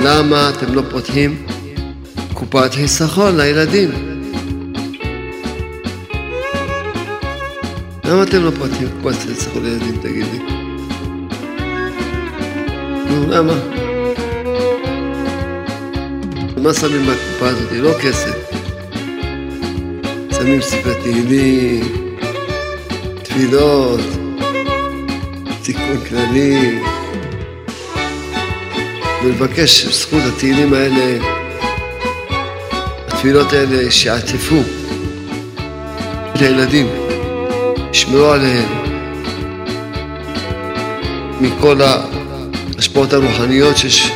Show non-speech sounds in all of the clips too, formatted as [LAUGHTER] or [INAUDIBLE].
למה אתם לא פותחים קופת חיסכון לילדים? למה אתם לא פותחים קופת חיסכון לילדים, תגיד לי? נו, למה? מה שמים בקופה הזאת? לא כסף. שמים ספרי תהילים, תפילות, תיקון כללי, ולבקש זכות התהילים האלה, התפילות האלה שיעטפו את הילדים, ישמרו עליהם מכל ההשפעות הרוחניות שיש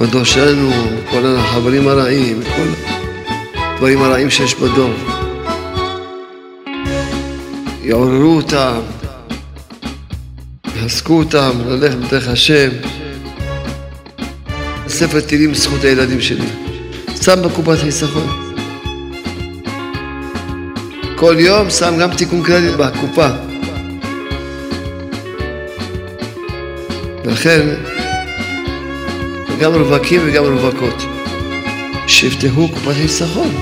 בדור שלנו, מכל החברים הרעים, מכל הדברים הרעים שיש בדור. יעוררו אותם, יחזקו אותם ללכת בדרך השם. ספר תהילים זכות הילדים שלי. שם בקופת חיסכון. כל יום שם גם תיקון כללי בקופה. ולכן, גם רווקים וגם רווקות, שיפתחו קופת חיסכון.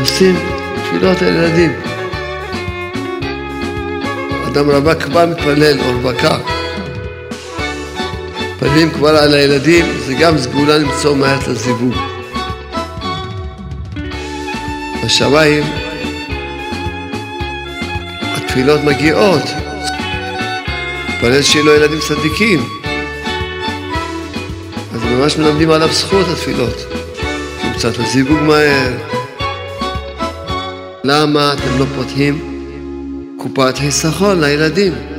עושים תפילות לילדים. אדם רווק כבר מתפלל, או רווקה. מתפללים כבר על הילדים, זה גם סגולה למצוא מהר את הזיווג. בשמיים התפילות מגיעות. מתפלל שיהיו לו ילדים צדיקים. אז ממש מלמדים עליו זכות התפילות. נמצא את הזיווג מהר. למה אתם לא פותחים קופת חיסכון לילדים?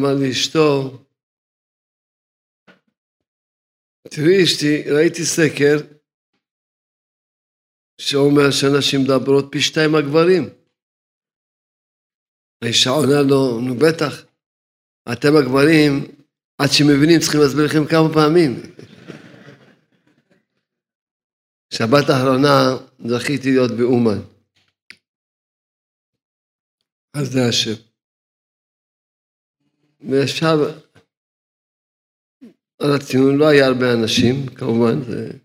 אמר לאשתו, תראי אשתי, ראיתי סקר שאומר שנשים מדברות פי שתיים מהגברים. האישה עונה לו, נו בטח, אתם הגברים, עד שמבינים צריכים להסביר לכם כמה פעמים. [LAUGHS] שבת האחרונה זכיתי להיות באומן. אז זה השם. וישב על הציון, לא היה הרבה אנשים, כמובן, זה...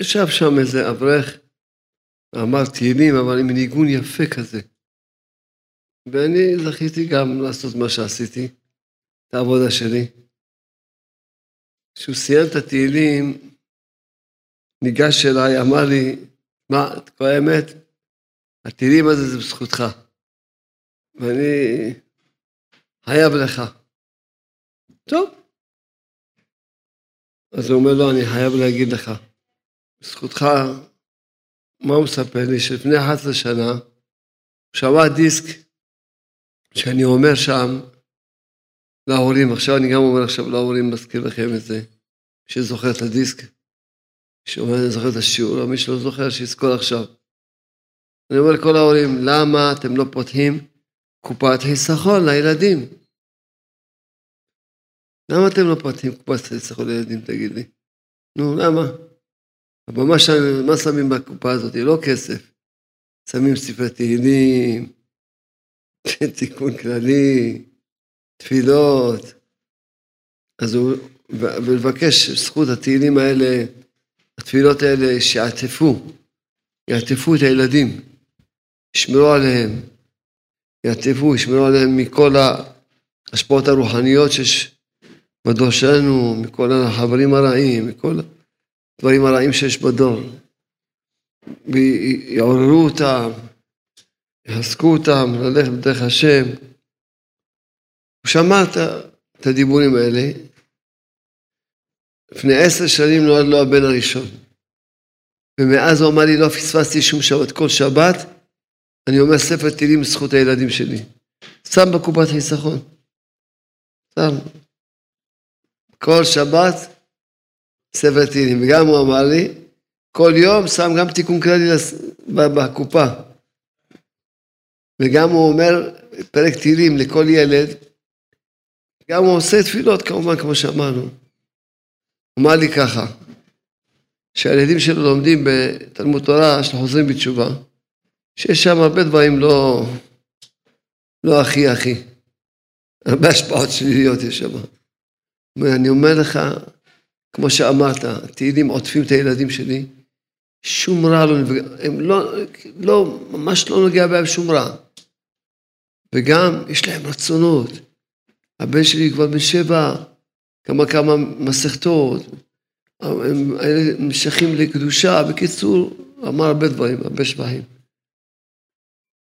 ישב שם איזה אברך, אמר תהילים, אבל עם ניגון יפה כזה. ואני זכיתי גם לעשות מה שעשיתי, את העבודה שלי. כשהוא סיים את התהילים, ניגש אליי, אמר לי, מה, כל האמת, התהילים הזה זה בזכותך. ואני חייב לך. טוב. אז הוא אומר לו, אני חייב להגיד לך, בזכותך, מה הוא מספר לי? שלפני 11 שנה, הוא שמע דיסק שאני אומר שם להורים, עכשיו אני גם אומר עכשיו להורים, מזכיר לכם את זה, שזוכר את הדיסק, שאומר, זוכר את השיעור, מי שלא זוכר, שיזכור עכשיו. אני אומר לכל ההורים, למה אתם לא פותחים קופת חיסכון לילדים. למה אתם לא פותחים קופת חיסכון לילדים, תגיד לי? נו, למה? אבל מה, ש... מה שמים בקופה הזאת? לא כסף. שמים ספרי תהילים, [LAUGHS] תיקון כללי, תפילות. אז הוא, ולבקש זכות התהילים האלה, התפילות האלה שיעטפו, יעטפו את הילדים, ישמרו עליהם, יעטפו, ישמרו עליהם מכל ההשפעות הרוחניות שיש בדור שלנו, מכל החברים הרעים, מכל הדברים הרעים שיש בדור. ויעוררו אותם, יחזקו אותם ללכת בדרך השם. הוא שמע את הדיבורים האלה. לפני עשר שנים נולד לו הבן הראשון. ומאז הוא אמר לי, לא פספסתי שום שבת. כל שבת אני אומר ספר תהילים לזכות הילדים שלי. שם בקופת חיסכון. שם. כל שבת ספר תהילים. וגם הוא אמר לי, כל יום שם גם תיקון כללי בקופה. וגם הוא אומר פרק תהילים לכל ילד, גם הוא עושה תפילות כמובן, כמו שאמרנו. הוא אמר לי ככה, שהילדים שלו לומדים בתלמוד תורה, של חוזרים בתשובה, שיש שם הרבה דברים לא, לא הכי הכי. הרבה השפעות שליליות יש שם. אני אומר לך, כמו שאמרת, תהילים עוטפים את הילדים שלי, שום רע לא נפגע, הם לא, לא, ממש לא נוגע בהם שום רע. וגם יש להם רצונות. הבן שלי כבר בן שבע, כמה כמה מסכתות, הם נמשכים לקדושה. בקיצור, אמר הרבה דברים, הרבה שבחים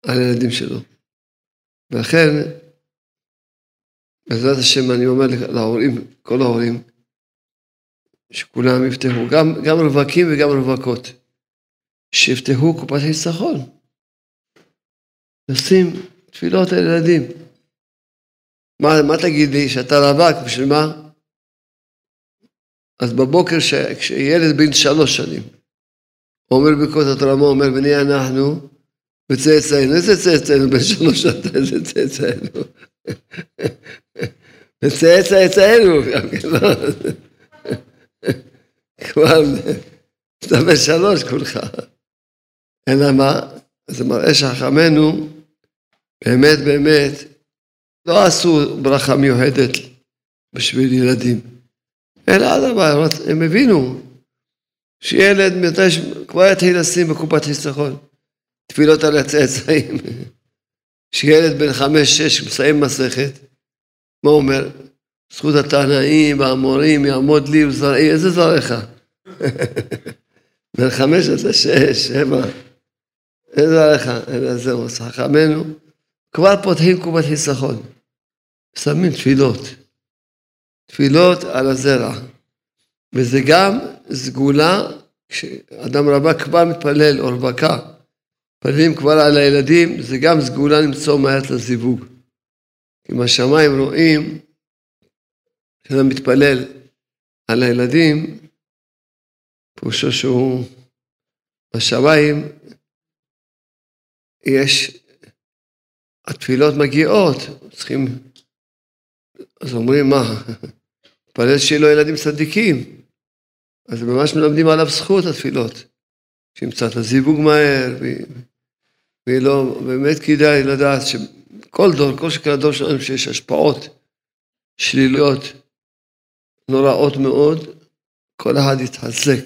על הילדים שלו. ולכן, בעזרת השם אני אומר להורים, כל ההורים, שכולם יפתחו, גם, גם רווקים וגם רווקות, שיפתחו קופת חיסכון. נשים תפילות על ילדים. מה, מה תגיד לי, שאתה רווק, בשביל מה? אז בבוקר, ש... כשילד בן שלוש שנים, אומר בקוד התורה, מה אומר, בני אנחנו, וצאצאינו, איזה צאצאינו בן שלוש שנים, איזה צאצאינו? וצאצאינו, לא. כבר, אתה בן שלוש כולך. אלא מה? זה מראה שחכמינו, באמת באמת, לא עשו ברכה מיוחדת בשביל ילדים. אלא אדרבה, הם הבינו שילד מתי כבר יתחיל לשים בקופת חיסכון תפילות על הצאצאים. שילד בן חמש-שש מסיים מסכת, מה אומר? זכות התנאים והמורים יעמוד לי וזרעי, איזה זרעיך? [LAUGHS] בן חמש עד שש, שבע, איזה זרעיך? אלא זהו, אז חכמינו כבר פותחים קופת חיסכון, שמים תפילות. תפילות על הזרע. וזה גם סגולה, כשאדם רבה כבר מתפלל, או רווקה, מתפללים כבר על הילדים, זה גם סגולה למצוא מהר את הזיווג. כי מהשמיים רואים, כשאדם מתפלל על הילדים, פירושו שהוא, בשמיים יש, התפילות מגיעות, צריכים, אז אומרים מה, [LAUGHS] מתפלל שיהיו לו ילדים צדיקים. אז ממש מלמדים עליו זכות התפילות. שימצא את הזיווג מהר, לו, באמת כדאי לדעת שכל דור, כל שכן הדור שלנו שיש השפעות שליליות נוראות מאוד, כל אחד יתחזק.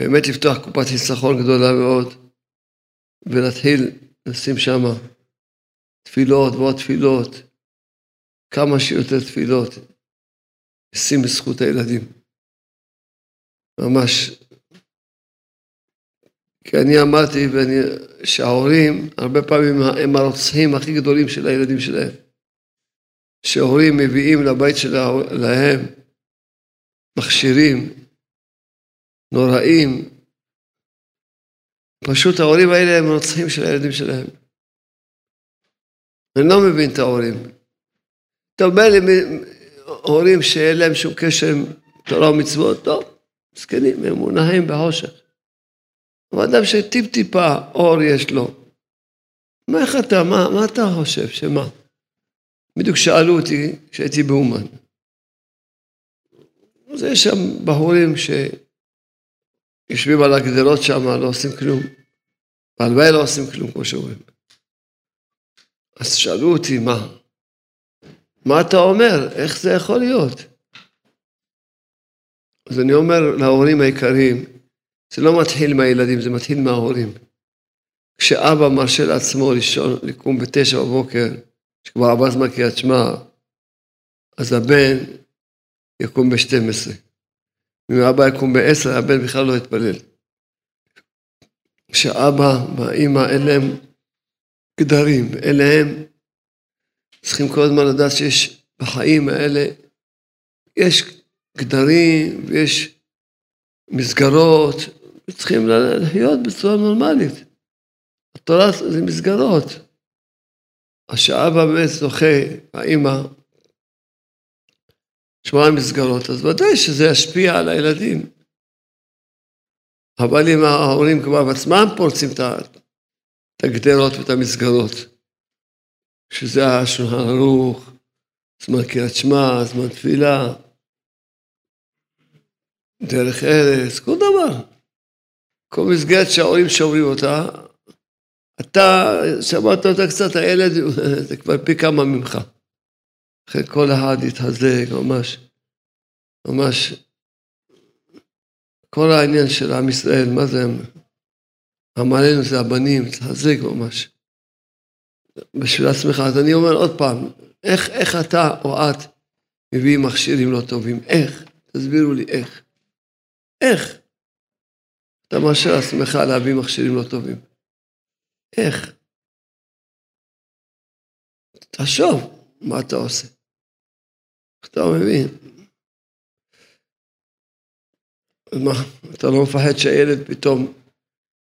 באמת לפתוח קופת חיסכון גדולה מאוד, ולהתחיל לשים שם תפילות ועוד תפילות, כמה שיותר תפילות, לשים בזכות הילדים. ממש. כי אני אמרתי ואני, שההורים הרבה פעמים הם הרוצחים הכי גדולים של הילדים שלהם. שהורים מביאים לבית שלהם מכשירים נוראים. פשוט ההורים האלה הם רוצחים של הילדים שלהם. אני לא מבין את ההורים. אתה אומר לי, הורים שאין להם שום קשר עם תורה ומצוות, טוב, זקנים, הם מונעים בחושך. אבל אדם שטיפ-טיפה אור יש לו, מה איך אתה, מה, מה אתה חושב, שמה? בדיוק שאלו אותי כשהייתי באומן. אז יש שם בחורים שיושבים על הגדרות שם, לא עושים כלום. בהלוואי לא עושים כלום, כמו שאומרים. אז שאלו אותי, מה? מה אתה אומר? איך זה יכול להיות? אז אני אומר להורים היקרים, זה לא מתחיל מהילדים, זה מתחיל מההורים. כשאבא מרשה לעצמו לישון, לקום בתשע בבוקר, שכבר עבר זמן קריאת שמע, אז הבן יקום בשתים עשרה. אם אבא יקום בעשר, הבן בכלל לא יתפלל. כשאבא והאימא אין להם גדרים, אין להם צריכים כל הזמן לדעת שיש בחיים האלה, יש גדרים ויש מסגרות, צריכים לחיות בצורה נורמלית. התורה זה מסגרות. השאבא באמת זוכה, האימא, שמונה מסגרות, אז ודאי שזה ישפיע על הילדים. אבל אם ההורים כבר בעצמם פורצים את הגדרות ואת המסגרות, שזה השולחן ערוך, זמן קריאת שמע, זמן תפילה, דרך ארץ, כל דבר. כל מסגרת שההורים שומרים אותה, אתה שמעת אותה קצת, הילד [LAUGHS] זה כבר פי כמה ממך. לכן כל אחד יתחזק, ממש, ממש, כל העניין של עם ישראל, מה זה, עמלנו זה הבנים, תחזק ממש. בשביל עצמך. אז אני אומר עוד פעם, איך, איך אתה או את מביאים מכשירים לא טובים? איך? תסבירו לי איך. איך? אתה מרשה לעצמך להביא מכשירים לא טובים. איך? תחשוב מה אתה עושה. אתה מבין? מה, אתה לא מפחד שהילד פתאום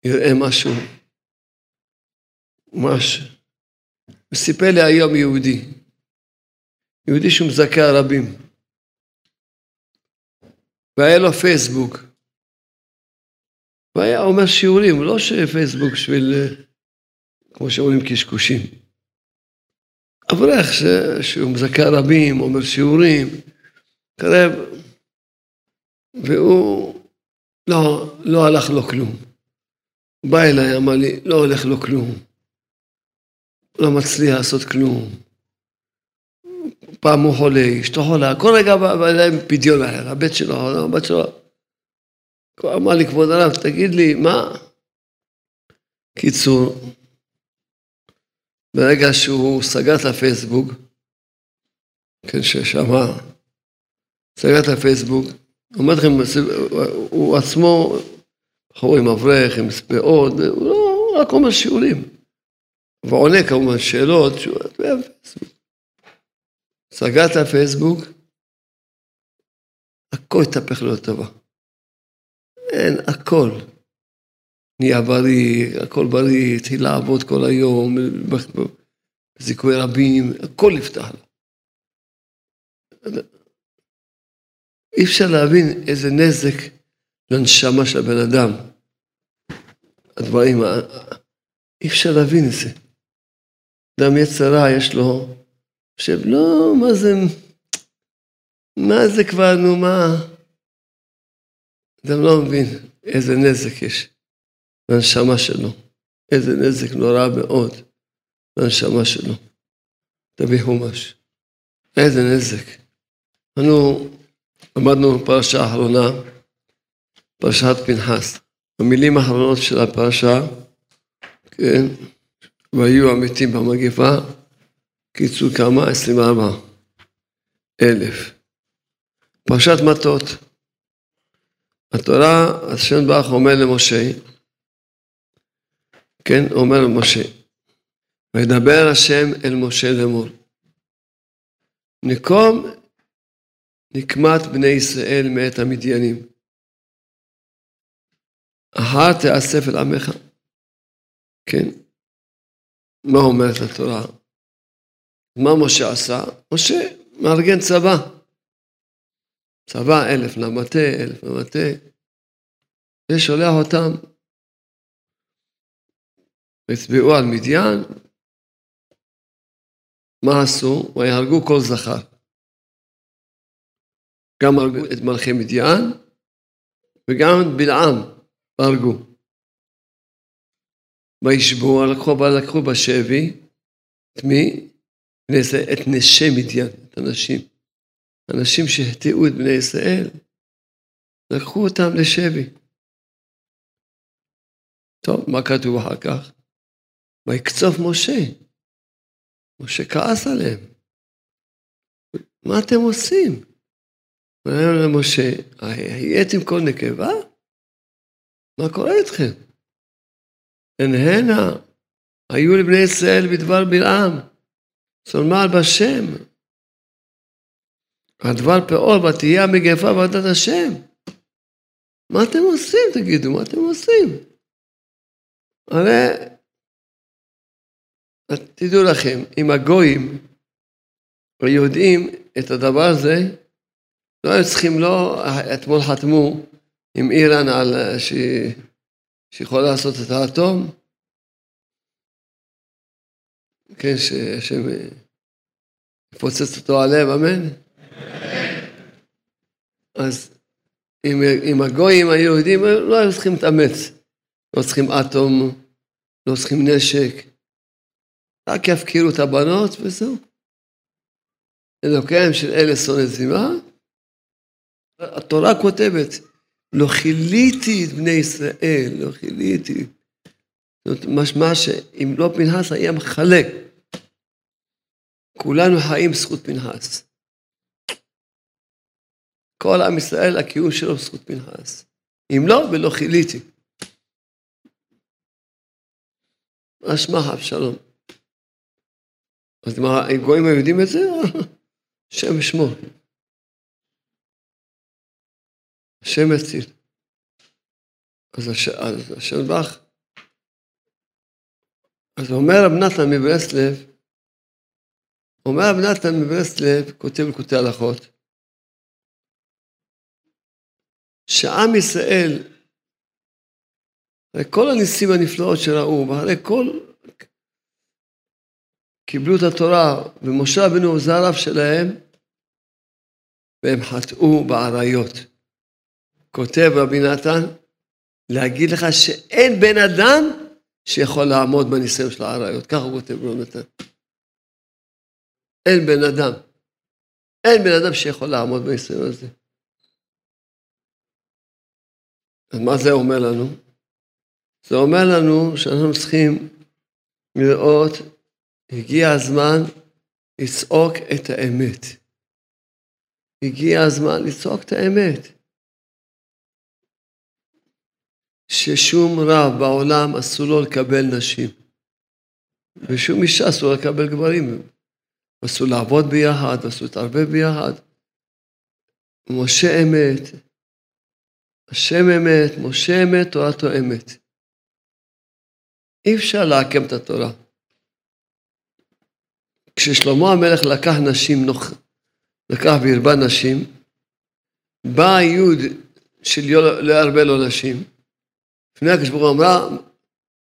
יראה משהו, משהו. סיפר לי היום יהודי, יהודי שהוא מזכה הרבים, והיה לו פייסבוק, והיה אומר שיעורים, לא שפייסבוק בשביל, כמו שאומרים, קשקושים. אברך שהוא מזכה רבים, אומר שיעורים, קרב, והוא לא, לא הלך לו כלום. הוא בא אליי, אמר לי, לא הולך לו כלום. לא מצליח לעשות כלום. פעם הוא חולה, אשתו חולה, כל רגע בא אליהם פדיון אחר, הבית שלו, הבת שלו. אמר לי, כבוד הרב, תגיד לי, מה? קיצור, ברגע שהוא סגר את הפייסבוק, כן, ששמע, סגר את הפייסבוק, אומר לכם, הוא עצמו, בחור עם אברך, עם ספאות, הוא לא רק אומר שיעורים. ועונה כמובן שאלות, תשובות מהפייסבוק. סגר את הפייסבוק, הכל התהפך לו לטובה. אין, הכל. נהיה בריא, הכל בריא, התחיל לעבוד כל היום, בזיכוי רבים, הכל נפתח לו. אי אפשר להבין איזה נזק לנשמה של הבן אדם. הדברים, אי אפשר להבין את זה. אדם יצרה יש לו, חושב, לא, מה זה, מה זה כבר, נו, מה? אדם לא מבין איזה נזק יש לנשמה שלו, איזה נזק נורא מאוד לנשמה שלו. תביא חומש. איזה נזק. אנו למדנו בפרשה האחרונה, פרשת פנחס. המילים האחרונות של הפרשה, כן, והיו המתים במגפה, קיצור כמה? 24 אלף. פרשת מטות. התורה, השם ברוך אומר למשה, כן, אומר למשה, וידבר השם אל משה לאמור, נקום נקמת בני ישראל מאת המדיינים, אחר תאסף אל עמך, כן, מה אומרת התורה? מה משה עשה? משה מארגן צבא. צבא אלף למטה, אלף למטה, ושולח אותם. הצביעו על מדיין, מה עשו? ויהרגו כל זכר. גם הרגו את מלכי מדיין וגם את בלעם הרגו. וישבו, לקחו, בשבי, את מי? את נשי מדיין, את הנשים. אנשים שהחטיאו את בני ישראל, לקחו אותם לשבי. טוב, מה כתוב אחר כך? ויקצוף משה. משה כעס עליהם. מה אתם עושים? אומר למשה, הייתם כל נקבה? מה קורה איתכם? הן הנה היו לבני ישראל בדבר בלעם, צונמל בשם. הדבר פאור ותהיה מגפה ועדת השם. מה אתם עושים, תגידו, מה אתם עושים? הרי, תדעו לכם, אם הגויים יודעים את הדבר הזה, לא היו צריכים, לא, אתמול חתמו עם איראן על שהיא שיכולה לעשות את האטום, כן, שהשם לפוצץ אותו עליהם, אמן? אז אם, אם הגויים היהודים לא היו צריכים להתאמץ, לא צריכים אטום, לא צריכים נשק, רק יפקירו את הבנות וזהו. אלוקיהם של אלה שונא זימה, התורה כותבת, לא כיליתי את בני ישראל, לא כיליתי. זאת משמע שאם לא פנחס היה מחלק. כולנו חיים זכות פנחס. כל עם ישראל, הקיום שלו זכות פנחס. אם לא, ולא כיליתי. מה שמך אבשלום? אז מה, הגויים היו את זה? [LAUGHS] השם שמו. השם מציל. אז השם בך. אז אומר רב נתן מברסלב, אומר רב נתן מברסלב, כותב לקוטי הלכות, שעם ישראל, אחרי כל הניסים הנפלאות שראו, ואחרי כל... קיבלו את התורה, ומשה רבנו זה הרב שלהם, והם חטאו בעריות. כותב רבי נתן, להגיד לך שאין בן אדם שיכול לעמוד בניסיון של העריות. ככה הוא כותב רבי נתן. אין בן אדם. אין בן אדם שיכול לעמוד בניסיון הזה. אז מה זה אומר לנו? זה אומר לנו שאנחנו צריכים לראות, הגיע הזמן לצעוק את האמת. הגיע הזמן לצעוק את האמת. ששום רב בעולם אסור לו לקבל נשים. ושום אישה אסור לקבל גברים. אסור לעבוד ביחד, אסור להתערבב ביחד. משה אמת, השם אמת, משה אמת, תורתו אמת. אי אפשר לעקם את התורה. כששלמה המלך לקח נשים, נוח, לקח והרבה נשים, בא היוד של לא ירבה לו נשים. לפני הקדוש ברוך הוא אמרה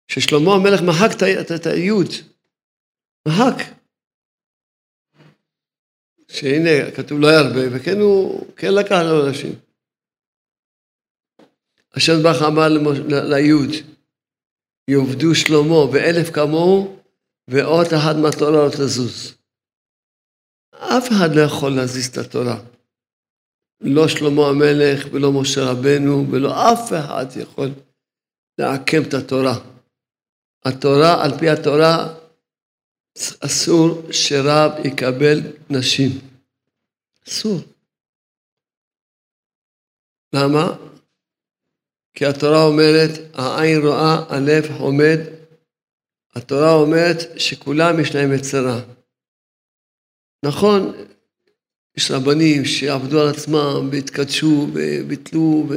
ששלמה המלך מחק את היוד. מחק. שהנה, כתוב לא ירבה, וכן הוא, כן לקח לו נשים. השם ברוך אמר ליוד, יעבדו שלמה ואלף כמוהו, ואות אחת מהתורה לא תזוז. אף אחד לא יכול להזיז את התורה. לא שלמה המלך ולא משה רבנו ולא אף אחד יכול לעקם את התורה. התורה, על פי התורה, אסור שרב יקבל נשים. אסור. למה? כי התורה אומרת, העין רואה, הלב עומד. התורה אומרת שכולם יש להם יצרה. נכון, יש רבנים שעבדו על עצמם והתקדשו וביטלו, ו...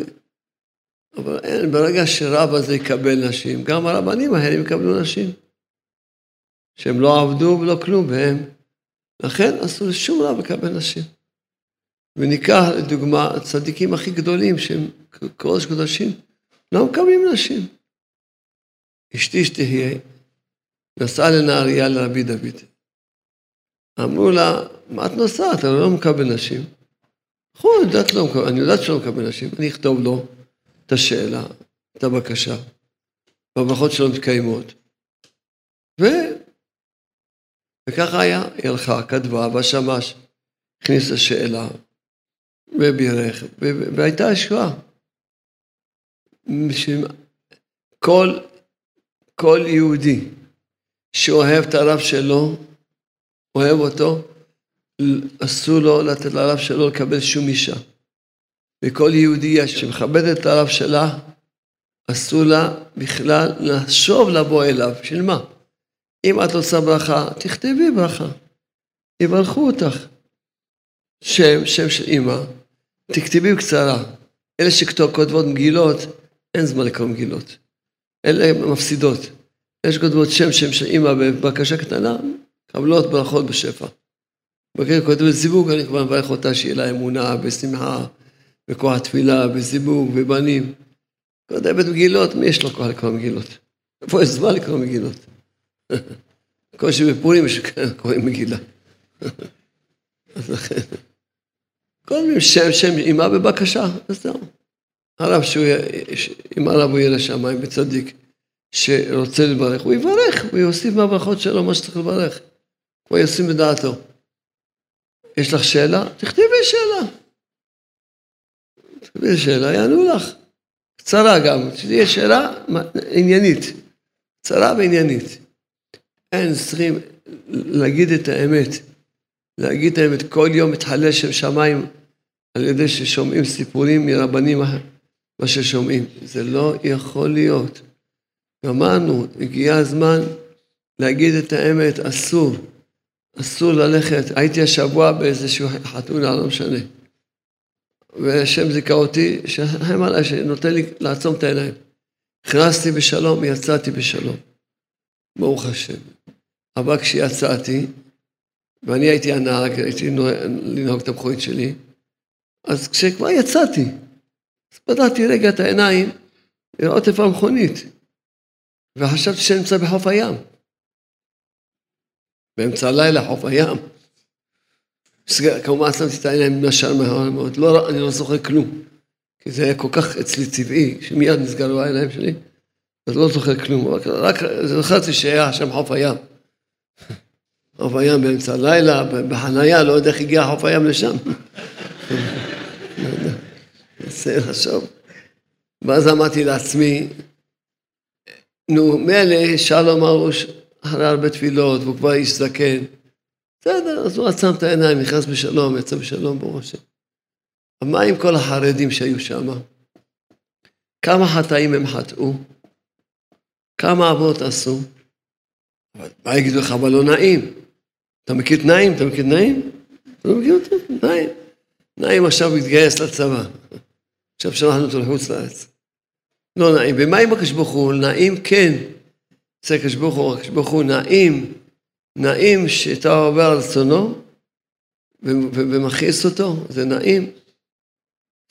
אבל אין, ברגע שרב הזה יקבל נשים, גם הרבנים האלה יקבלו נשים. שהם לא עבדו ולא כלום, והם... לכן אסור לשום רב לקבל נשים. וניקח לדוגמה הצדיקים הכי גדולים שהם קודש קודשים, לא מקבלים נשים. אשתי שתהיה, נסעה לנהריה לרבי דוד. אמרו לה, מה את נוסעת? אני לא מקבל נשים. נכון, אני יודעת, לא מקבל, אני יודעת שלא מקבל נשים, אני אכתוב לו את השאלה, את הבקשה, והברכות שלו מתקיימות. ו... וככה היה, היא הלכה, כתבה, בשמש, הכניסה שאלה, ובירך, והייתה ישועה. כל, כל יהודי שאוהב את הרב שלו, אוהב אותו, אסור לו לתת לרב שלו לקבל שום אישה. וכל יהודייה שמכבדת את הרב שלה, אסור לה בכלל לחשוב לבוא אליו. בשביל מה? אם את עושה ברכה, תכתבי ברכה. יברכו אותך. שם, שם של אימא, תכתבי בקצרה. אלה שכותבות מגילות, אין זמן לקרוא מגילות. אלה מפסידות. יש כותבות שם שם של אימא בבקשה קטנה, קבלות ברכות בשפע. בקר כותבת זיווג, אני כבר מברך אותה שיהיה לה אמונה ושמחה וכוח תפילה וזיווג ובנים. כותבת מגילות, מי יש לו כוח לקרוא מגילות? איפה יש זמן לקרוא מגילות? [LAUGHS] קושי בפורים יש קוראים מגילה. [LAUGHS] אז לכן, קודם שם, שם אימה בבקשה, וזהו. הרב שהוא, אם הרב הוא יהיה לשמיים וצדיק, שרוצה לברך, הוא יברך, הוא יוסיף מהברכות שלו מה שצריך לברך. הוא ישים בדעתו. יש לך שאלה? תכתבי שאלה. תכתבי שאלה, יענו לך. קצרה גם, שתהיה שאלה עניינית. קצרה ועניינית. אין, צריכים להגיד את האמת. להגיד את האמת. כל יום מתחלל שם שמיים על ידי ששומעים סיפורים מרבנים מה ששומעים. זה לא יכול להיות. גמרנו, הגיע הזמן להגיד את האמת, אסור. אסור ללכת. הייתי השבוע באיזשהו חתונה, לא משנה. והשם זיכה אותי, שהם עליי, שנותן לי לעצום את העיניים. הכנסתי בשלום, יצאתי בשלום. ברוך השם. אבל כשיצאתי, ואני הייתי הנהג, הייתי לנהוג את המכונית שלי, אז כשכבר יצאתי, אז פתחתי רגע את העיניים לראות איפה המכונית, וחשבתי שאני נמצא בחוף הים. באמצע הלילה, חוף הים. כמובן שמתי את העיניים מהר מאוד, לא, אני לא זוכר כלום. כי זה היה כל כך אצלי טבעי, שמיד נסגרו העיניים שלי, אז לא זוכר כלום, רק, רק זכרתי שהיה שם חוף הים. חוף הים באמצע הלילה, בחנייה, לא יודע איך הגיע חוף הים לשם. ננסה לחשוב. ואז אמרתי לעצמי, נו, מילא שלום ארוש, אחרי הרבה תפילות, והוא כבר איש זקן. בסדר, אז הוא עצם את העיניים, נכנס בשלום, יצא בשלום, השם. אבל מה עם כל החרדים שהיו שם? כמה חטאים הם חטאו? כמה עבודות עשו? מה יגידו לך, אבל לא נעים. אתה מכיר את נעים? אתה מכיר את נעים? אתה לא מכיר אותו? נעים. נעים עכשיו מתגייס לצבא. עכשיו שלחנו אותו לחוץ לארץ. לא נעים. ומה עם הקדוש ברוך הוא? נעים כן. זה הקדוש ברוך הוא, הקדוש ברוך הוא נעים, נעים שאתה עובר על רצונו ומכעיס אותו, זה נעים.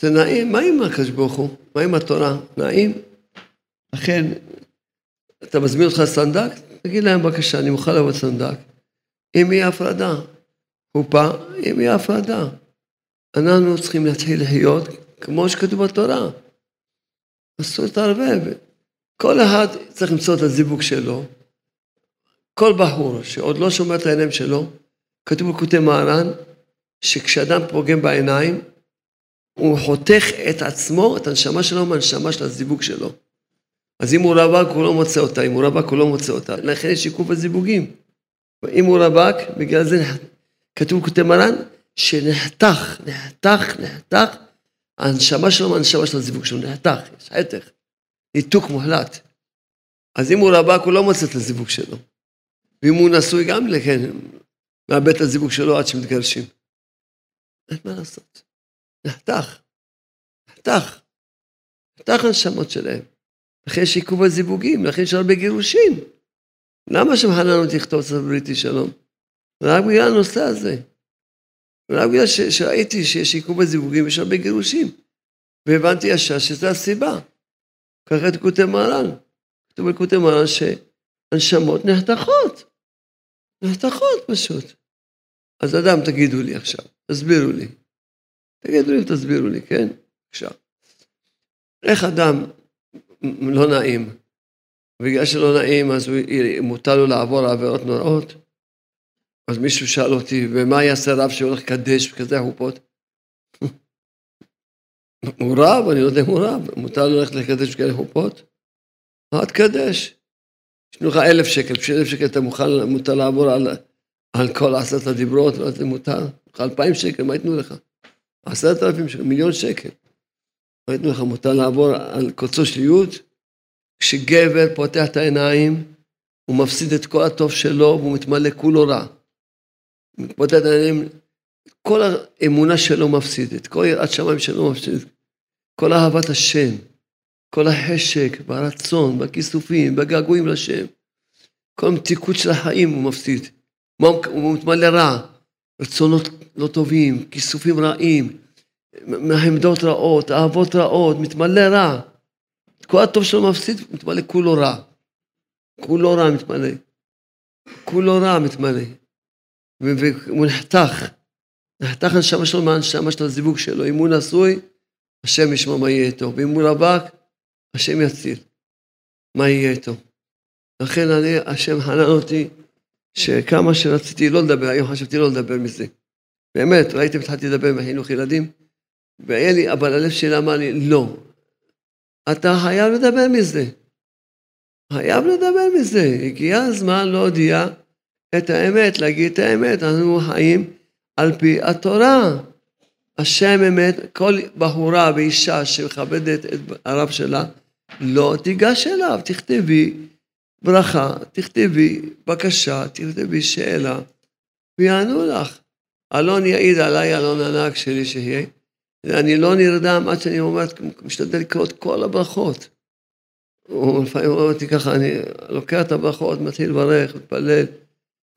זה נעים, מה עם הקדוש ברוך הוא? מה עם התורה? נעים. לכן, אתה מזמין אותך לסנדק? תגיד להם בבקשה, אני מוכן לבוא לסנדק. אם יהיה הפרדה, חופה, אם יהיה הפרדה. אנחנו צריכים להתחיל לחיות כמו שכתוב בתורה. אסור להתערבב. כל אחד צריך למצוא את הזיווג שלו. כל בחור שעוד לא שומע את העיניים שלו, כתוב בכותב מהר"ן, שכשאדם פוגם בעיניים, הוא חותך את עצמו, את הנשמה שלו מהנשמה של הזיווג שלו. אז אם הוא רווק, הוא לא מוצא אותה, אם הוא רווק, הוא לא מוצא אותה. לכן יש עיכוב הזיווגים. אם הוא רווק, בגלל זה כתוב בכותב מרן, שנחתך, נחתך, נחתך, הנשמה שלו מהנשמה של הזיווג שלו, נחתך, יש חתך. ניתוק מוחלט. אז אם הוא רווק, הוא לא מוצא את הזיווג שלו. ואם הוא נשוי גם, כן, מאבד את הזיווג שלו עד שמתגרשים. אין מה לעשות. נחתך. נחתך. נחתך הנשמות שלהם. לכן יש עיכוב הזיווגים, לכן יש הרבה גירושים. למה שמחננו תכתוב ספר בריתי שלום? רק בגלל הנושא הזה. רק בגלל שראיתי שיש עיכוב הזיווגים, יש הרבה גירושים. והבנתי ישר שזו הסיבה. ככה את כותב מרן. כתוב בכותב מרן שהנשמות נחתכות. נחתכות פשוט. אז אדם, תגידו לי עכשיו, תסבירו לי. תגידו לי, תסבירו לי, כן? עכשיו. איך אדם לא נעים, בגלל שלא נעים אז מותר לו לעבור עבירות נוראות? אז מישהו שאל אותי, ומה יעשה רב שהולך לקדש בכזה חופות? [LAUGHS] הוא רב, אני לא יודע אם הוא רב, מותר ללכת לקדש בכאלה חופות? מה תקדש? יש לך אלף שקל, בשביל אלף שקל אתה מוכן, מותר לעבור על, על כל עשרת הדיברות, יודע, מותר. לך אלפיים שקל, מה ייתנו לך? עשרת אלפים שקל, מיליון שקל. מה ייתנו לך? מותר לעבור על קוצו של יוד? כשגבר פותח את העיניים, הוא מפסיד את כל הטוב שלו והוא מתמלא כולו רע. את העיניים, כל האמונה שלו מפסידת, כל יראת שמיים שלו מפסידת, כל אהבת השם, כל החשק והרצון והכיסופים והגעגועים לשם, כל המתיקות של החיים הוא מפסיד. הוא מתמלא רע, רצונות לא טובים, כיסופים רעים, עמדות רעות, אהבות רעות, מתמלא רע. כל הטוב שלו מפסיד, מתמלא כולו רע. כולו רע מתמלא. כולו רע מתמלא. והוא נחתך. נחתך הנשמה שלו מהנשמה של הזיווג שלו. אם הוא נשוי, השם ישמע מה יהיה איתו, ואם הוא רווק, השם יציל. מה יהיה איתו? לכן אני, השם חנן אותי, שכמה שרציתי לא לדבר, היום חשבתי לא לדבר מזה. באמת, ראיתם, התחלתי לדבר בחינוך ילדים, והיה לי, אבל הלב שלי אמר לי, לא. אתה חייב לדבר מזה. חייב לדבר מזה. הגיע הזמן להודיע את האמת, להגיד את האמת. אנחנו חיים על פי התורה. השם אמת, כל בחורה ואישה שמכבדת את הרב שלה, לא תיגש אליו, תכתבי ברכה, תכתבי בקשה, תכתבי שאלה, ויענו לך. אלון יעיד עליי, אלון הנהג שלי שיהיה. אני לא נרדם עד שאני אומר, משתדל לקרוא את כל הברכות. הוא לפעמים אומר אותי ככה, אני לוקח את הברכות, מתחיל לברך, מתפלל.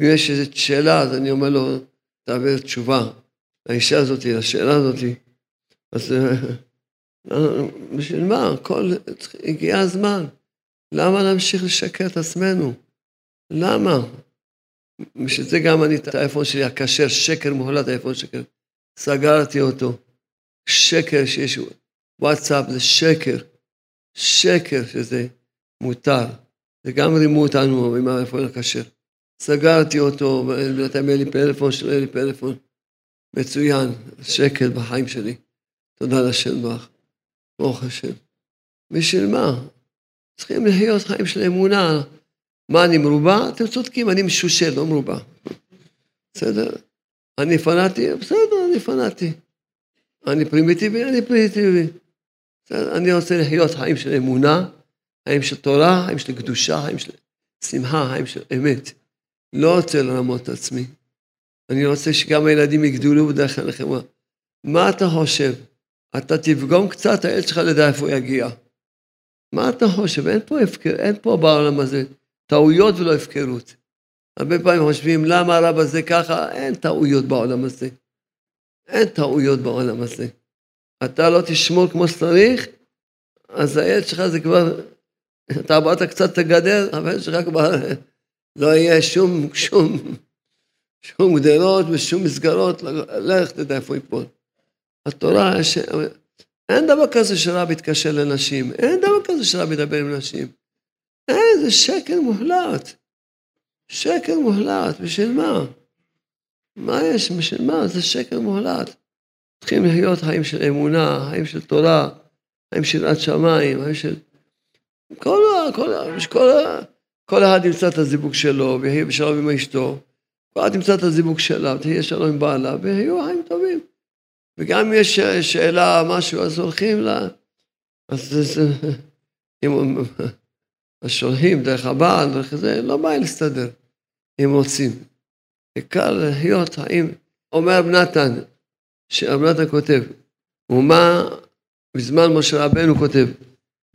אם יש איזו שאלה, אז אני אומר לו, תעביר תשובה לאישה הזאת, לשאלה הזאת. אז אה, [LAUGHS] בשביל מה? כל, הגיע הזמן. למה להמשיך לשקר את עצמנו? למה? בשביל זה גם אני, את האייפון שלי הכשר, שקר מוחלט האייפון שקר. סגרתי אותו. שקר שיש וואטסאפ זה שקר. שקר שזה מותר. וגם רימו אותנו עם האייפון הכשר. סגרתי אותו, בינתיים אין לי פלאפון, שלא לי פלאפון. מצוין, שקר בחיים שלי. תודה לשם ברך. ברוך השם. בשביל מה? צריכים לחיות חיים של אמונה. מה, אני מרובע? אתם צודקים, אני משושל, לא מרובע. בסדר? אני פנאטי? בסדר, אני פנאטי. אני פרימיטיבי? אני פרימיטיבי. בסדר? אני רוצה לחיות חיים של אמונה, חיים של תורה, חיים של קדושה, חיים של שמחה, חיים של אמת. לא רוצה לרמות את עצמי. אני רוצה שגם הילדים יגדלו בדרך כלל לחברה. מה אתה חושב? אתה תפגום קצת, הילד שלך לדע איפה הוא יגיע. מה אתה חושב? אין פה הפקר, אין פה בעולם הזה טעויות ולא הפקרות. הרבה פעמים חושבים, למה הרב הזה ככה? אין טעויות בעולם הזה. אין טעויות בעולם הזה. אתה לא תשמור כמו שצריך, אז הילד שלך זה כבר, אתה עברת קצת את הגדר, הבן שלך כבר לא יהיה שום, שום, שום גדרות ושום מסגרות, לך תדע איפה ייפול. התורה, ש... אין דבר כזה שרב יתקשר לנשים, אין דבר כזה שרב ידבר עם נשים. אין, זה שקר מוחלט. שקר מוחלט, בשביל מה? מה יש, בשביל מה? זה שקר מוחלט. צריכים לחיות חיים של אמונה, חיים של תורה, חיים של יראת שמיים, חיים של... כל, כל, כל, כל אחד ימצא את הזיווג שלו, ויהיה בשלום עם אשתו. כל אחד ימצא את הזיווג שלה, ותהיה שלום עם בעלה, ויהיו חיים טובים. וגם אם יש שאלה, משהו, אז הולכים ל... אז אם אז שולחים דרך הבעל, דרך זה, לא בא להסתדר, אם רוצים. העיקר לחיות חיים. אומר רב נתן, שרב נתן כותב, ומה בזמן משה רבנו כותב,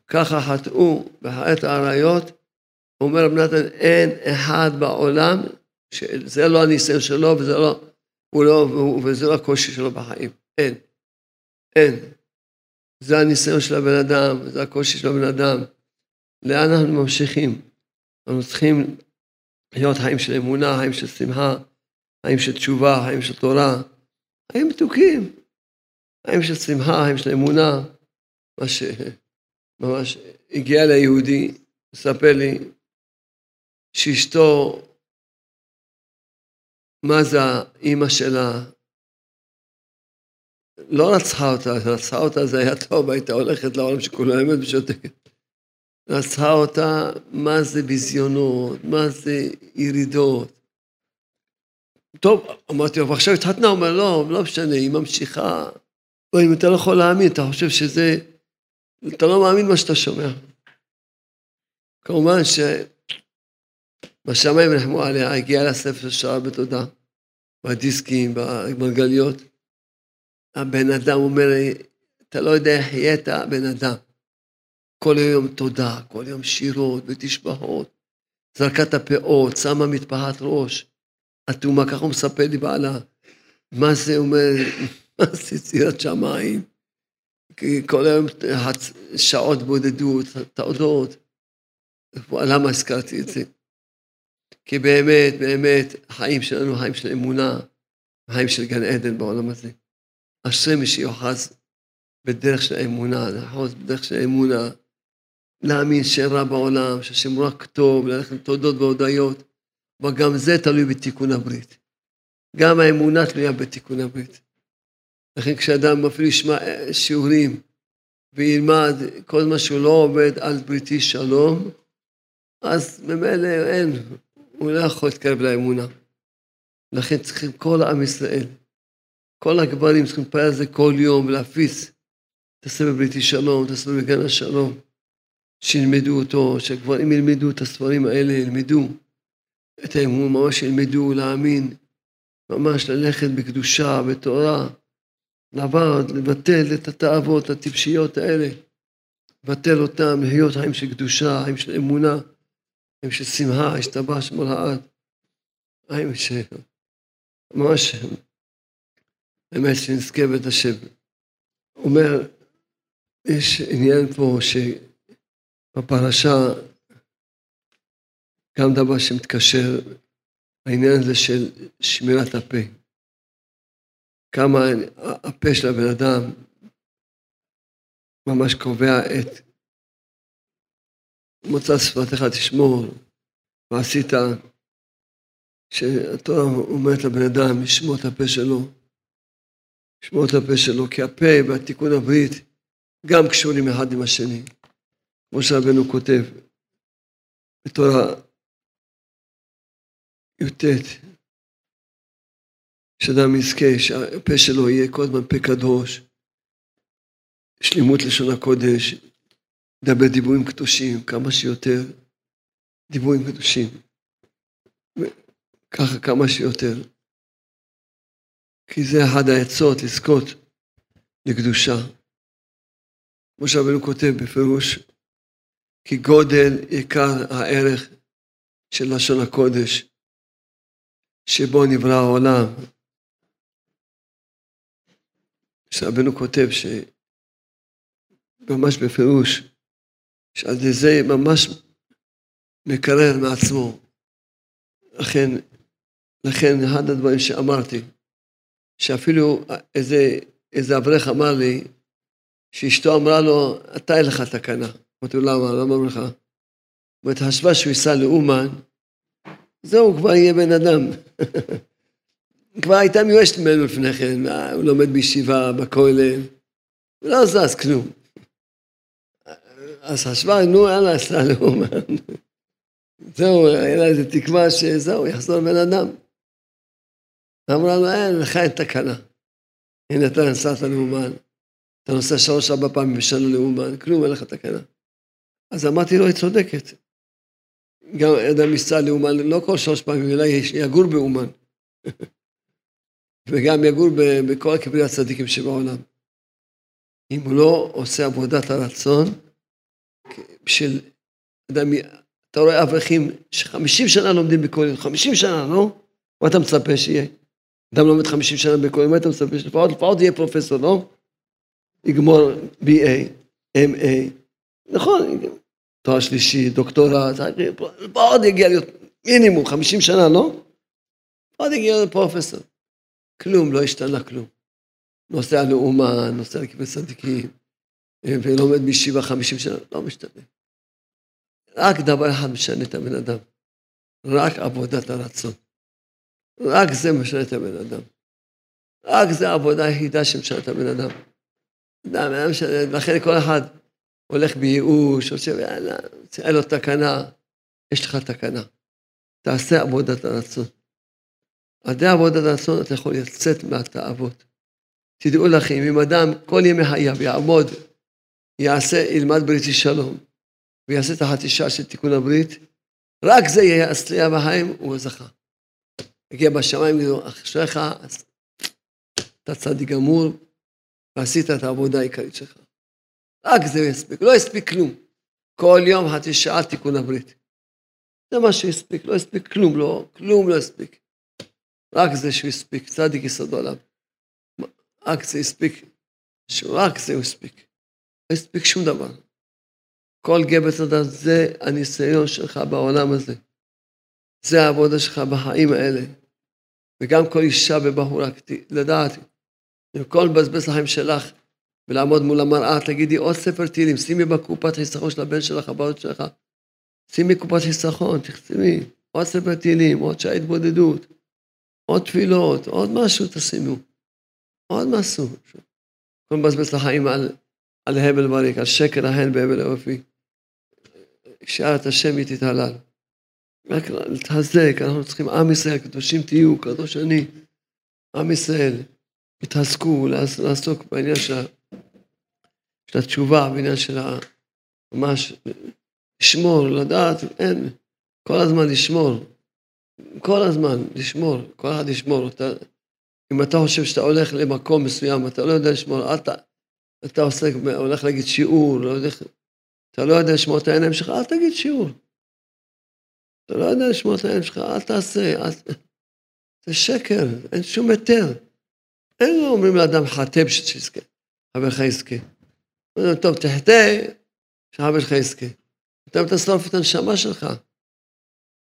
ככה חטאו בחטא האריות, אומר רב נתן, אין אחד בעולם, שזה לא הניסיון שלו וזה לא, לא, וזה לא הקושי שלו בחיים. אין. אין. זה הניסיון של הבן אדם, זה הקושי של הבן אדם. לאן אנחנו ממשיכים? אנחנו צריכים להיות חיים של אמונה, חיים של שמחה, חיים של תשובה, חיים של תורה, חיים מתוקים, חיים של שמחה, חיים של אמונה. מה שממש הגיע ליהודי, מספר לי שאשתו, מה זה האימא שלה, לא רצחה אותה, רצחה אותה זה היה טוב, הייתה הולכת לעולם שכולה אמת ושותקת. רצחה אותה, מה זה ביזיונות, מה זה ירידות. טוב, אמרתי לו, ועכשיו התחתנה, הוא אומר, לא, לא משנה, היא ממשיכה. או אם אתה לא יכול להאמין, אתה חושב שזה... אתה לא מאמין מה שאתה שומע. כמובן שבשמיים נחמו עליה, הגיעה לספר שעה בתודה, בדיסקים, במרגליות. הבן אדם אומר, אתה לא יודע איך חיית בן אדם. כל היום תודה, כל יום שירות ותשבחות. זרקה את הפאות, שמה מטפחת ראש. אטומה, ככה הוא מספר לי בעלה. מה זה אומר, [LAUGHS] מה זה יצירת שמיים? כל היום שעות בודדות, תעודות. למה הזכרתי את זה? כי באמת, באמת, החיים שלנו חיים של אמונה, חיים של גן עדן בעולם הזה. אשרי מי שיוחז בדרך של האמונה, לאחוז בדרך של האמונה, להאמין שאין רע בעולם, שהשם רק טוב, ללכת עם תודות והודיות, אבל גם זה תלוי בתיקון הברית. גם האמונה תלויה בתיקון הברית. לכן כשאדם אפילו ישמע שיעורים וילמד כל מה שהוא לא עובד על בריתי שלום, אז ממילא אין, הוא לא יכול להתקרב לאמונה. לכן צריכים כל עם ישראל, כל הגברים צריכים להתפלל על זה כל יום ולהפיץ את הספר בריתי שלום, את הספר בגן השלום, שילמדו אותו, שהגברים ילמדו את הספרים האלה, ילמדו את האמון, ממש ילמדו להאמין, ממש ללכת בקדושה, בתורה, לעבוד, לבטל את התאוות הטיפשיות האלה, לבטל אותם, להיות חיים של קדושה, חיים של אמונה, חיים של שמחה, השתבח שמו לעד, ש... ממש, באמת שנזכה בית השם. אומר, יש עניין פה שבפרשה, גם דבר שמתקשר, העניין הזה של שמירת הפה. כמה הפה של הבן אדם ממש קובע את מוצא שפתיך תשמור, ועשית, שהתורה אומרת לבן אדם, לשמור את הפה שלו, לשמור את הפה שלו, כי הפה והתיקון הברית גם קשורים אחד עם השני, כמו שרבנו כותב בתורה י"ט, שאדם יזכה שהפה שלו יהיה כל הזמן פה קדוש, שלימות לשון הקודש, לדבר דיבורים קדושים כמה שיותר, דיבורים קדושים, ככה כמה שיותר, כי זה אחת העצות לזכות לקדושה. כמו שרבנו כותב בפירוש, כי גודל עיקר הערך של לשון הקודש, שבו נברא העולם, שרבנו כותב שממש בפירוש, שעל ידי זה ממש מקרר מעצמו. לכן, לכן אחד הדברים שאמרתי, שאפילו איזה, איזה אברך אמר לי, שאשתו אמרה לו, אתה אין לך תקנה. אמרתי לו, למה? למה אמר לך? זאת אומרת, חשבה שהוא ייסע לאומן, זהו, כבר יהיה בן אדם. [LAUGHS] כבר הייתה מיואשת ממנו לפני כן, הוא לומד בישיבה, בכולל, לא זז כלום. אז חשבה, נו, יאללה, [LAUGHS] עשה לאומן. זהו, היה לה איזה תקווה שזהו, יחזור בן אדם. אמרה לו, אין, לך אין תקנה. הנה, אתה נסעת לאומן, אתה נוסע שלוש-ארבע פעמים בשנה לאומן, כלום, אין לך תקנה. אז אמרתי לו, היא צודקת. גם אדם ייסע לאומן, לא כל שלוש פעמים, אלא יגור באומן. [LAUGHS] וגם יגור בכל כברי הצדיקים שבעולם. אם הוא לא עושה עבודת הרצון, אדם, אתה רואה אברכים שחמישים שנה לומדים בכולל, חמישים שנה, לא? מה אתה מצפה שיהיה? אדם לומד חמישים שנה בכולל, מה אתה מצפה? לפחות, לפחות יהיה פרופסור, לא? יגמור BA, MA, נכון, תואר שלישי, דוקטורט, לפחות יגיע להיות מינימום, חמישים שנה, לא? לפחות יגיע להיות פרופסור. כלום, לא השתנה כלום. נוסע לאומן, נוסע לקבל צדיקים, ולומד בישיבה חמישים שנה, לא משתנה. רק דבר אחד משנה את הבן אדם, רק עבודת הרצון. רק זה משנה את הבן אדם. רק זה העבודה היחידה שמשנה את הבן אדם. לכן כל אחד הולך בייאוש, חושב, יאללה, אין לו תקנה, יש לך תקנה. תעשה עבודת הרצון. על ידי עבודת הרצון אתה יכול לצאת מהתאוות. תדעו לכם, אם אדם כל ימי חייו יעמוד, יעשה, ילמד בריתי שלום, ויעשה את החתישה של תיקון הברית, רק זה יהיה הסלייה בחיים, הוא זכה. יגיע בשמיים, יגידו, אשריך, אתה צדיק גמור, ועשית את העבודה העיקרית שלך. רק זה יספיק, לא יספיק כלום. כל יום חצי שעה תיקון הברית. זה מה שהספיק, לא הספיק כלום, לא, כלום לא הספיק. רק זה שהוא הספיק, צדיק יסוד עולם. רק זה הספיק, רק זה הוא הספיק. לא הספיק שום דבר. כל גבר צדד זה הניסיון שלך בעולם הזה. זה העבודה שלך בחיים האלה. וגם כל אישה ובחורה, לדעת, במקום לבזבז לחיים שלך ולעמוד מול המראה, תגידי עוד ספר תהילים, שימי בקופת חיסכון של הבן שלך, הבת שלך, שימי קופת חיסכון, תחתמי, עוד ספר תהילים, עוד שעה התבודדות, עוד תפילות, עוד משהו תשימו, עוד משהו. במקום לבזבז לחיים על, על הבל בריק, על שקר ההן בהבל האופי. שאלת השם היא תתהלל. רק להתחזק, אנחנו צריכים, עם ישראל, קדושים תהיו, קדוש אני, עם ישראל, התעסקו לעסוק בעניין של, של התשובה, בעניין של ממש לשמור, לדעת, אין, כל הזמן לשמור, כל הזמן לשמור, כל אחד לשמור. אתה, אם אתה חושב שאתה הולך למקום מסוים, אתה לא יודע לשמור, אתה, אתה עוסק, הולך להגיד שיעור, לא הולך, אתה לא יודע לשמור את העיניים שלך, אל תגיד שיעור. אתה לא יודע לשמור את העיניים שלך, אל תעשה, אל... זה שקר, אין שום היתר. אין לו אומרים לאדם חטא בשביל שיזכה, חברך יזכה. טוב, תחטא, שחברך יזכה. אתה תשרוף את הנשמה שלך.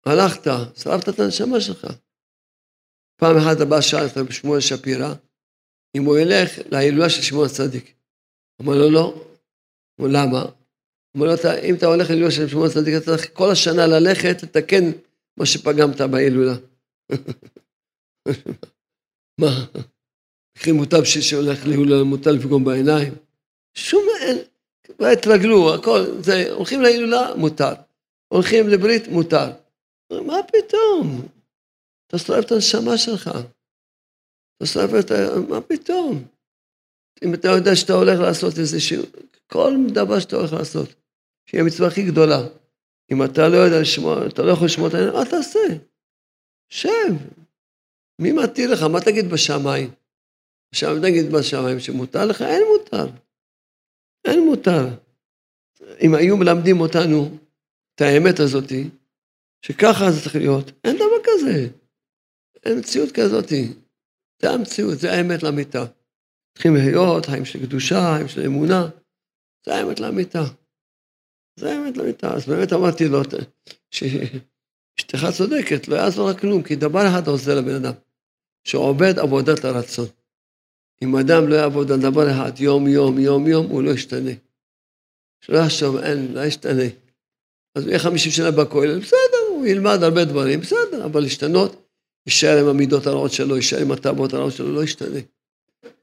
הלכת, שרפת את הנשמה שלך. פעם אחת הבא שאל את שמואל שפירא, אם הוא ילך להילולה של שמואל הצדיק. אמר לו לא. אמר למה? אמר לו, אם אתה הולך להילולה של שמואל הצדיק, אתה צריך כל השנה ללכת לתקן מה שפגמת בהילולה. [LAUGHS] מה? וכי מוטב שהולך להילולה, מוטב לפגום בעיניים? שום, אין, כבר התרגלו, הכל, זה, הולכים להילולה, מותר. הולכים לברית, מותר. מה פתאום? אתה שורף את הנשמה שלך. אתה שורף את ה... מה פתאום? אם אתה יודע שאתה הולך לעשות איזה שיעור, כל דבר שאתה הולך לעשות, שהיא המצווה הכי גדולה. אם אתה לא יודע לשמוע, אתה לא יכול לשמוע את העניין, אל תעשה. שב. מי מתיר לך? מה תגיד בשמיים? עכשיו תגיד בשמיים שמותר לך? אין מותר. אין מותר. אם היו מלמדים אותנו את האמת הזאתי, שככה זה צריך להיות, אין דבר כזה. אין מציאות כזאת. זה המציאות, זה האמת לאמיתה. צריכים להיות חיים של קדושה, חיים של אמונה, זה האמת לאמיתה. זה האמת לאמיתה. אז באמת אמרתי לו, שאשתך צודקת, לא יעזור לך כלום, כי דבר אחד עוזר לבן אדם, שעובד עבודת הרצון. אם אדם לא יעבוד על דבר אחד יום יום יום יום, הוא לא ישתנה. שלא יחשוב, אין, לא ישתנה. אז הוא יהיה 50 שנה בכולל, בסדר, הוא ילמד הרבה דברים, בסדר, אבל להשתנות, יישאר עם המידות הרעות שלו, יישאר עם הטעמות הרעות שלו, לא ישתנה.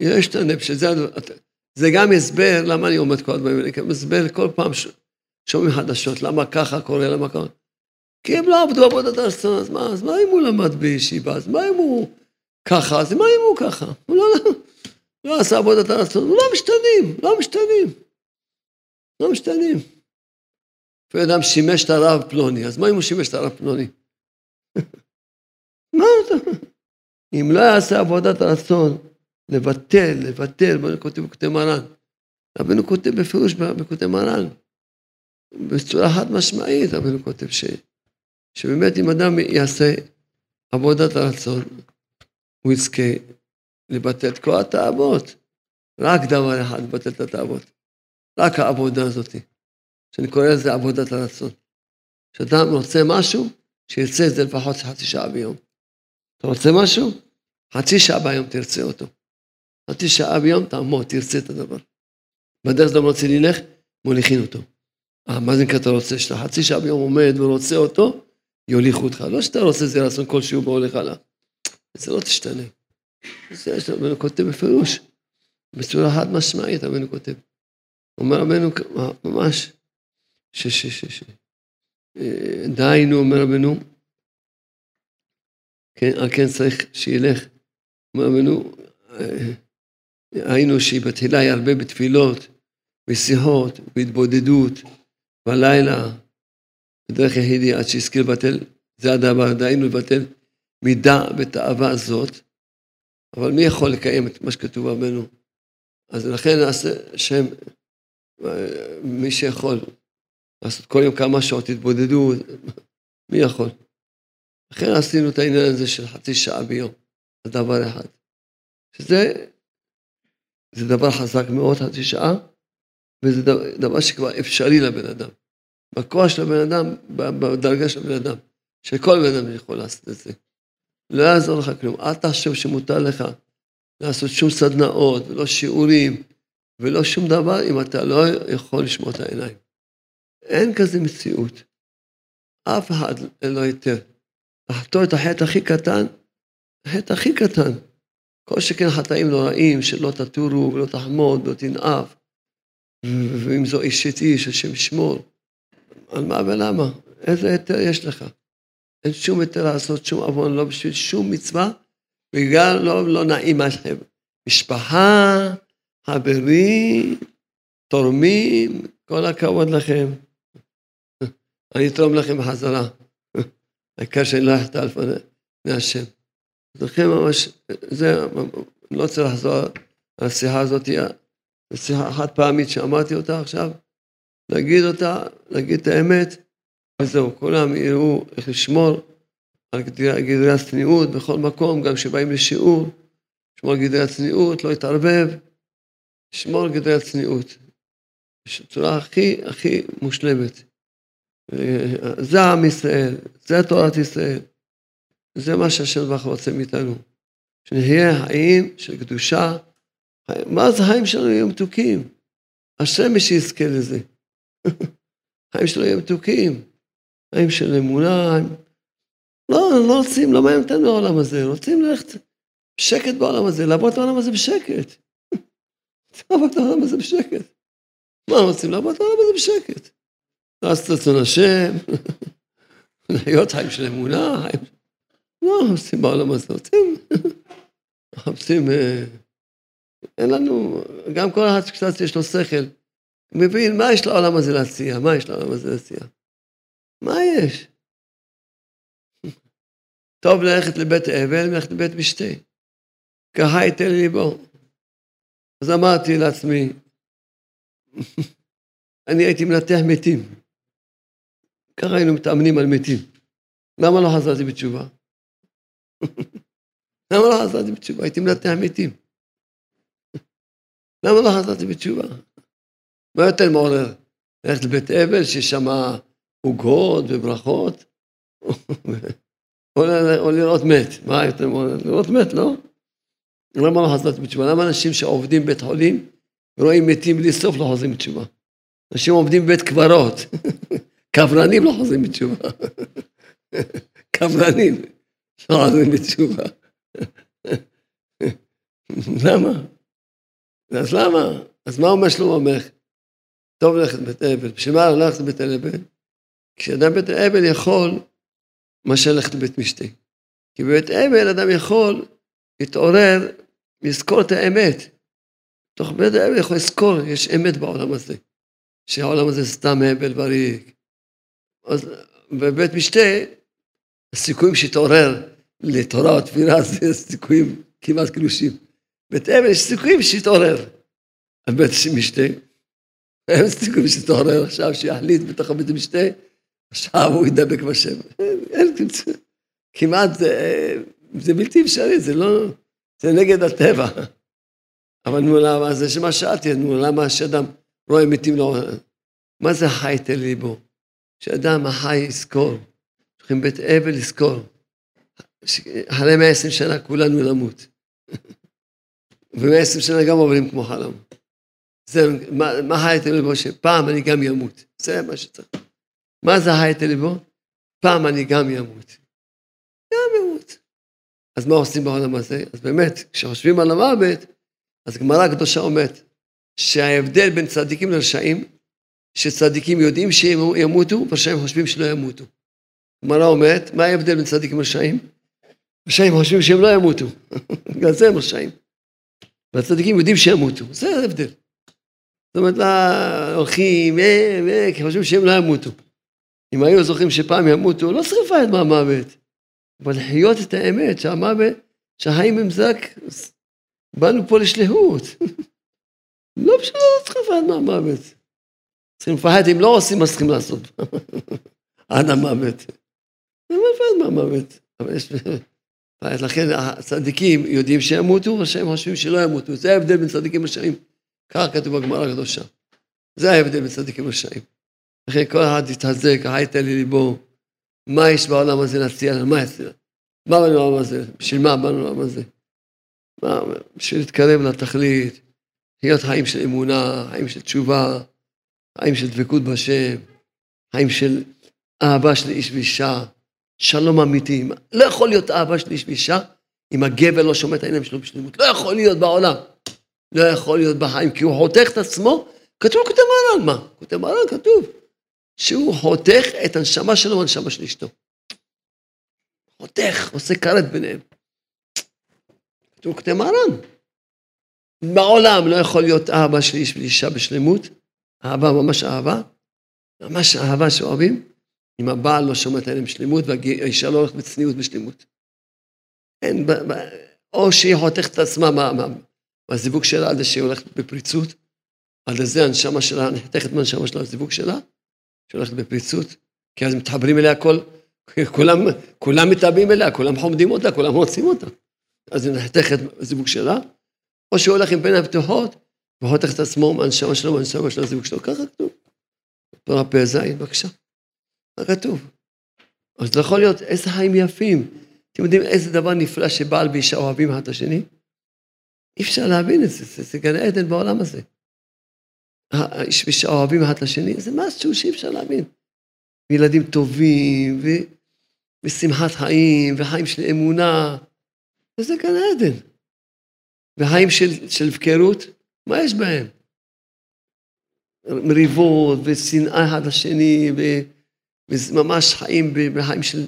לא ישתנה, בשביל זה, זה גם הסבר למה אני עומד כל הדברים האלה, גם הסבר כל פעם שומעים חדשות, למה ככה קורה, למה ככה. כי הם לא עבדו עבודת הרצון, אז אז מה אם הוא למד בישיבה, אז מה אם הוא ככה, אז מה אם הוא ככה? הוא לא, לא עשה עבודת הרצון, לא משתנים, לא משתנים. לא משתנים. אפילו אדם שימש את הרב פלוני, אז מה אם הוא שימש את הרב פלוני? [LAUGHS] מה אתה... אם לא יעשה עבודת הרצון, לבטל, לבטל, מה כותב בכותב מרן. רבנו כותב בפירוש בכותב מרן, בצורה חד משמעית, רבנו כותב ש, שבאמת אם אדם יעשה עבודת הרצון, הוא יזכה לבטל את כל התאוות. רק דבר אחד, לבטל את התאוות. רק העבודה הזאת, שאני קורא לזה עבודת הרצון. כשאדם רוצה משהו, שירצה את זה לפחות חצי שעה ביום. אתה רוצה משהו? חצי שעה ביום תרצה אותו. חצי שעה ביום תעמוד, תרצה את הדבר. בדרך שאתה רוצה ללך, מוליכין אותו. אה, מה זה נקרא אתה רוצה? שאתה חצי שעה ביום עומד ורוצה אותו, יוליכו אותך. לא שאתה רוצה זה רצון כלשהו והולך הלאה. זה לא תשתנה. זה יש רבנו כותב בפירוש, בצורה חד משמעית רבנו כותב. אומר רבנו ממש, ש... ש... ש... ש... אה, דהיינו, אומר רבנו, כן, על כן צריך שילך. אומר רבנו, היינו שהיא בתחילה היא הרבה בתפילות, בשיחות, בהתבודדות, בלילה, בדרך יחידי עד שהזכיר לבטל, זה הדבר, דהיינו לבטל מידה ותאווה הזאת, אבל מי יכול לקיים את מה שכתוב רבנו? אז לכן נעשה שם, מי שיכול לעשות כל יום כמה שעות התבודדות, מי יכול? לכן עשינו את העניין הזה של חצי שעה ביום, על דבר אחד. שזה זה דבר חזק מאוד, חצי שעה, וזה דבר שכבר אפשרי לבן אדם. בכוח של הבן אדם, בדרגה של הבן אדם, שכל בן אדם יכול לעשות את זה. לא יעזור לך כלום. אל תחשוב שמותר לך לעשות שום סדנאות, ולא שיעורים, ולא שום דבר, אם אתה לא יכול לשמור את העיניים. אין כזה מציאות. אף אחד אין לו היתר. לחטוא את החטא הכי קטן, החטא הכי קטן. כל שכן חטאים נוראים, שלא תטורו ולא תחמוד ולא תנאף, ואם זו אישית איש, השם ישמור. על מה ולמה? איזה היתר יש לך? אין שום היתר לעשות שום עוון, לא בשביל שום מצווה, בגלל לא, לא נעים לכם. משפחה, חברים, תורמים, כל הכבוד לכם. אני אתרום לכם בחזרה. העיקר שאני לא אחטא לפני השם. לכן ממש, זה, לא רוצה לחזור על השיחה הזאת, זו שיחה חד פעמית שאמרתי אותה עכשיו, להגיד אותה, להגיד את האמת, וזהו, כולם יראו איך לשמור על גדרי הצניעות בכל מקום, גם כשבאים לשיעור, לשמור על גדרי הצניעות, לא להתערבב, לשמור על גדרי הצניעות. בצורה הכי הכי מושלמת. זה עם ישראל, זה תורת ישראל, זה מה שהשם ברוך רוצה מאיתנו. שנהיה חיים של קדושה, מה זה חיים שלנו יהיו מתוקים? השמש יזכה לזה. [LAUGHS] חיים שלנו יהיו מתוקים, חיים של אמונה, לא, לא רוצים, לא מעניין אותנו העולם הזה, רוצים ללכת בשקט בעולם הזה, לעבוד בעולם הזה בשקט. [LAUGHS] לעבוד בעולם הזה בשקט. מה רוצים? לעבוד בעולם הזה בשקט. לעשות רצון השם, [LAUGHS] להיות חיים של אמונה, חיים... לא עושים בעולם הזה, רוצים, מחפשים, אה, אין לנו, גם כל אחד שקצת יש לו שכל, מבין מה יש לעולם הזה להציע, מה יש לעולם הזה להציע. מה יש? טוב ללכת לבית אבל וללכת לבית משתה. ככה ייתן ליבו. אז אמרתי לעצמי, אני הייתי מנתח מתים. ככה היינו מתאמנים על מתים. למה לא חזרתי בתשובה? [LAUGHS] למה לא חזרתי בתשובה? הייתי מנתח מתים. [LAUGHS] למה לא חזרתי בתשובה? מה יותר מעורר? ללכת לבית אבל שיש שם עוגות וברכות? [LAUGHS] או לראות מת. מה יותר מעורר? לראות מת, לא? למה לא חזרתי בתשובה? למה אנשים שעובדים בבית חולים ורואים מתים בלי סוף לא חוזרים בתשובה? אנשים עובדים בבית קברות, קברנים לא חוזרים בתשובה. קברנים לא חוזרים בתשובה. למה? אז למה? אז מה אומר שלמה המלך? טוב ללכת בית אבל. בשביל מה ללכת לבית אבל? כשאדם בית אבל יכול מאשר ללכת לבית משתה. כי בבית אבל אדם יכול להתעורר, לזכור את האמת. תוך בית אבל יכול לזכור, יש אמת בעולם הזה. שהעולם הזה סתם הבל וריק. אז בבית משתה, הסיכויים שיתעורר לתורה או תפילה זה סיכויים כמעט קלושים. בית אבל יש סיכויים שיתעורר. על בית משתה, אין סיכויים שיתעורר עכשיו, שיחליט בתוך הבית משתה, עכשיו הוא ידבק בשם. כמעט, זה, זה בלתי אפשרי, זה לא, זה נגד הטבע. אבל נו, למה, זה שמה שאלתי, נו, למה שאדם רואה מתים לא... מה זה חי תל ליבו? שאדם החי יזכור, צריכים בית אבל לזכור. אחרי 120 שנה כולנו נמות. [LAUGHS] ו-120 שנה גם עוברים כמו חלום. זה, מה, מה תל ליבו? שפעם אני גם אמות. זה מה שצריך. מה זה חי תל ליבו? פעם אני גם אמות. גם אמות. אז מה עושים בעולם הזה? אז באמת, כשחושבים על המוות, אז גמרא הקדושה אומרת, שההבדל בין צדיקים לרשעים, שצדיקים יודעים שהם ימותו, ורשעים חושבים שלא ימותו. גמרא אומרת, מה ההבדל בין צדיקים לרשעים? רשעים חושבים שהם לא ימותו, [LAUGHS] בגלל זה הם רשעים. והצדיקים יודעים שימותו, זה ההבדל. זאת אומרת, הולכים, כי חושבים שהם לא ימותו. אם היו זוכרים שפעם ימותו, לא צריך לפחד מהמוות. אבל לחיות את האמת, שהמוות, שהחיים הם זק, באנו פה לשליחות. [LAUGHS] לא בשביל לא צריך לפחד מהמוות. צריכים לפחד, אם לא עושים מה צריכים לעשות. [LAUGHS] עד המוות. לא מפחד מהמוות. אבל יש... לכן הצדיקים יודעים שימותו, ושהם חושבים שלא ימותו. זה ההבדל בין צדיקים לשעים. ככה כתוב בגמרא הקדושה. זה ההבדל בין צדיקים לשעים. לכן כל אחד יתחזק, הייתה לי ליבו, מה יש בעולם הזה להציע לנו, מה יציע? מה באנו לעולם הזה? בשביל מה באנו לעולם הזה? מה, בשביל להתקרב לתכלית, להיות חיים של אמונה, חיים של תשובה, חיים של דבקות בשם, חיים של אהבה של איש ואישה, שלום אמיתי. לא יכול להיות אהבה של איש ואישה אם הגבר לא שומע את העיניים שלו בשלמות. לא יכול להיות בעולם. לא יכול להיות בחיים, כי הוא חותך את עצמו, כתוב כותב מרן, מה? כותב מרן, כתוב. שהוא חותך את הנשמה שלו והנשמה של אשתו. חותך, עושה כרת ביניהם. כתוב כותב מרן. בעולם לא יכול להיות אהבה של איש ואישה בשלמות, אהבה, ממש אהבה, ממש אהבה שאוהבים, אם הבעל לא שומע את העיניים בשלמות והאישה לא הולכת בצניעות בשלמות. אין, או שהיא חותכת את עצמה מה, מה, מהזיווג שלה עד שהיא הולכת בפריצות, עד לזה הנשמה שלה נחתכת מהנשמה שלה, הזיווג שלה, שהיא הולכת בפריצות, כי אז מתחברים אליה כל, כולם, כולם מתאבים אליה, כולם חומדים אותה, כולם רוצים אותה. אז היא נחתכת בזיווג שלה, או שהוא הולך עם פנים פתוחות, וחותך את עצמו מהנשמה שלו, מהנשמה של הזיווג שלו, ככה כתוב. תורה פ"ז, בבקשה. כתוב? אז זה יכול להיות איזה חיים יפים. אתם יודעים איזה דבר נפלא שבעל ואישה אוהבים אחד את השני? אי אפשר להבין את זה, זה, זה גן עדן בעולם הזה. האיש ואישה אוהבים אחד את השני, זה משהו שאי אפשר להבין. ילדים טובים, ו... ושמחת חיים, וחיים של אמונה, וזה גן עדן. וחיים של, של הפקרות, מה יש בהם? מריבות ושנאה אחד לשני, וממש חיים בחיים של,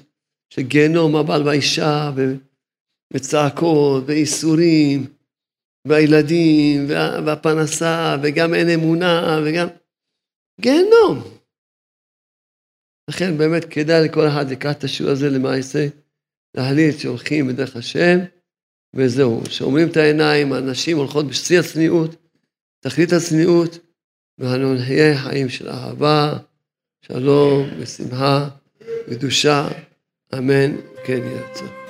של גיהנום, הבעל והאישה, וצעקות, ואיסורים, והילדים, וה, והפרנסה, וגם אין אמונה, וגם... גיהנום. לכן באמת כדאי לכל אחד לקראת את השיעור הזה למעשה, להחליט שהולכים בדרך השם, וזהו, שאומרים את העיניים, הנשים הולכות בשיא הצניעות, תכלית הצניעות, ואנו נהיה חיים של אהבה, שלום ושמחה וקדושה, אמן, כן ירצה.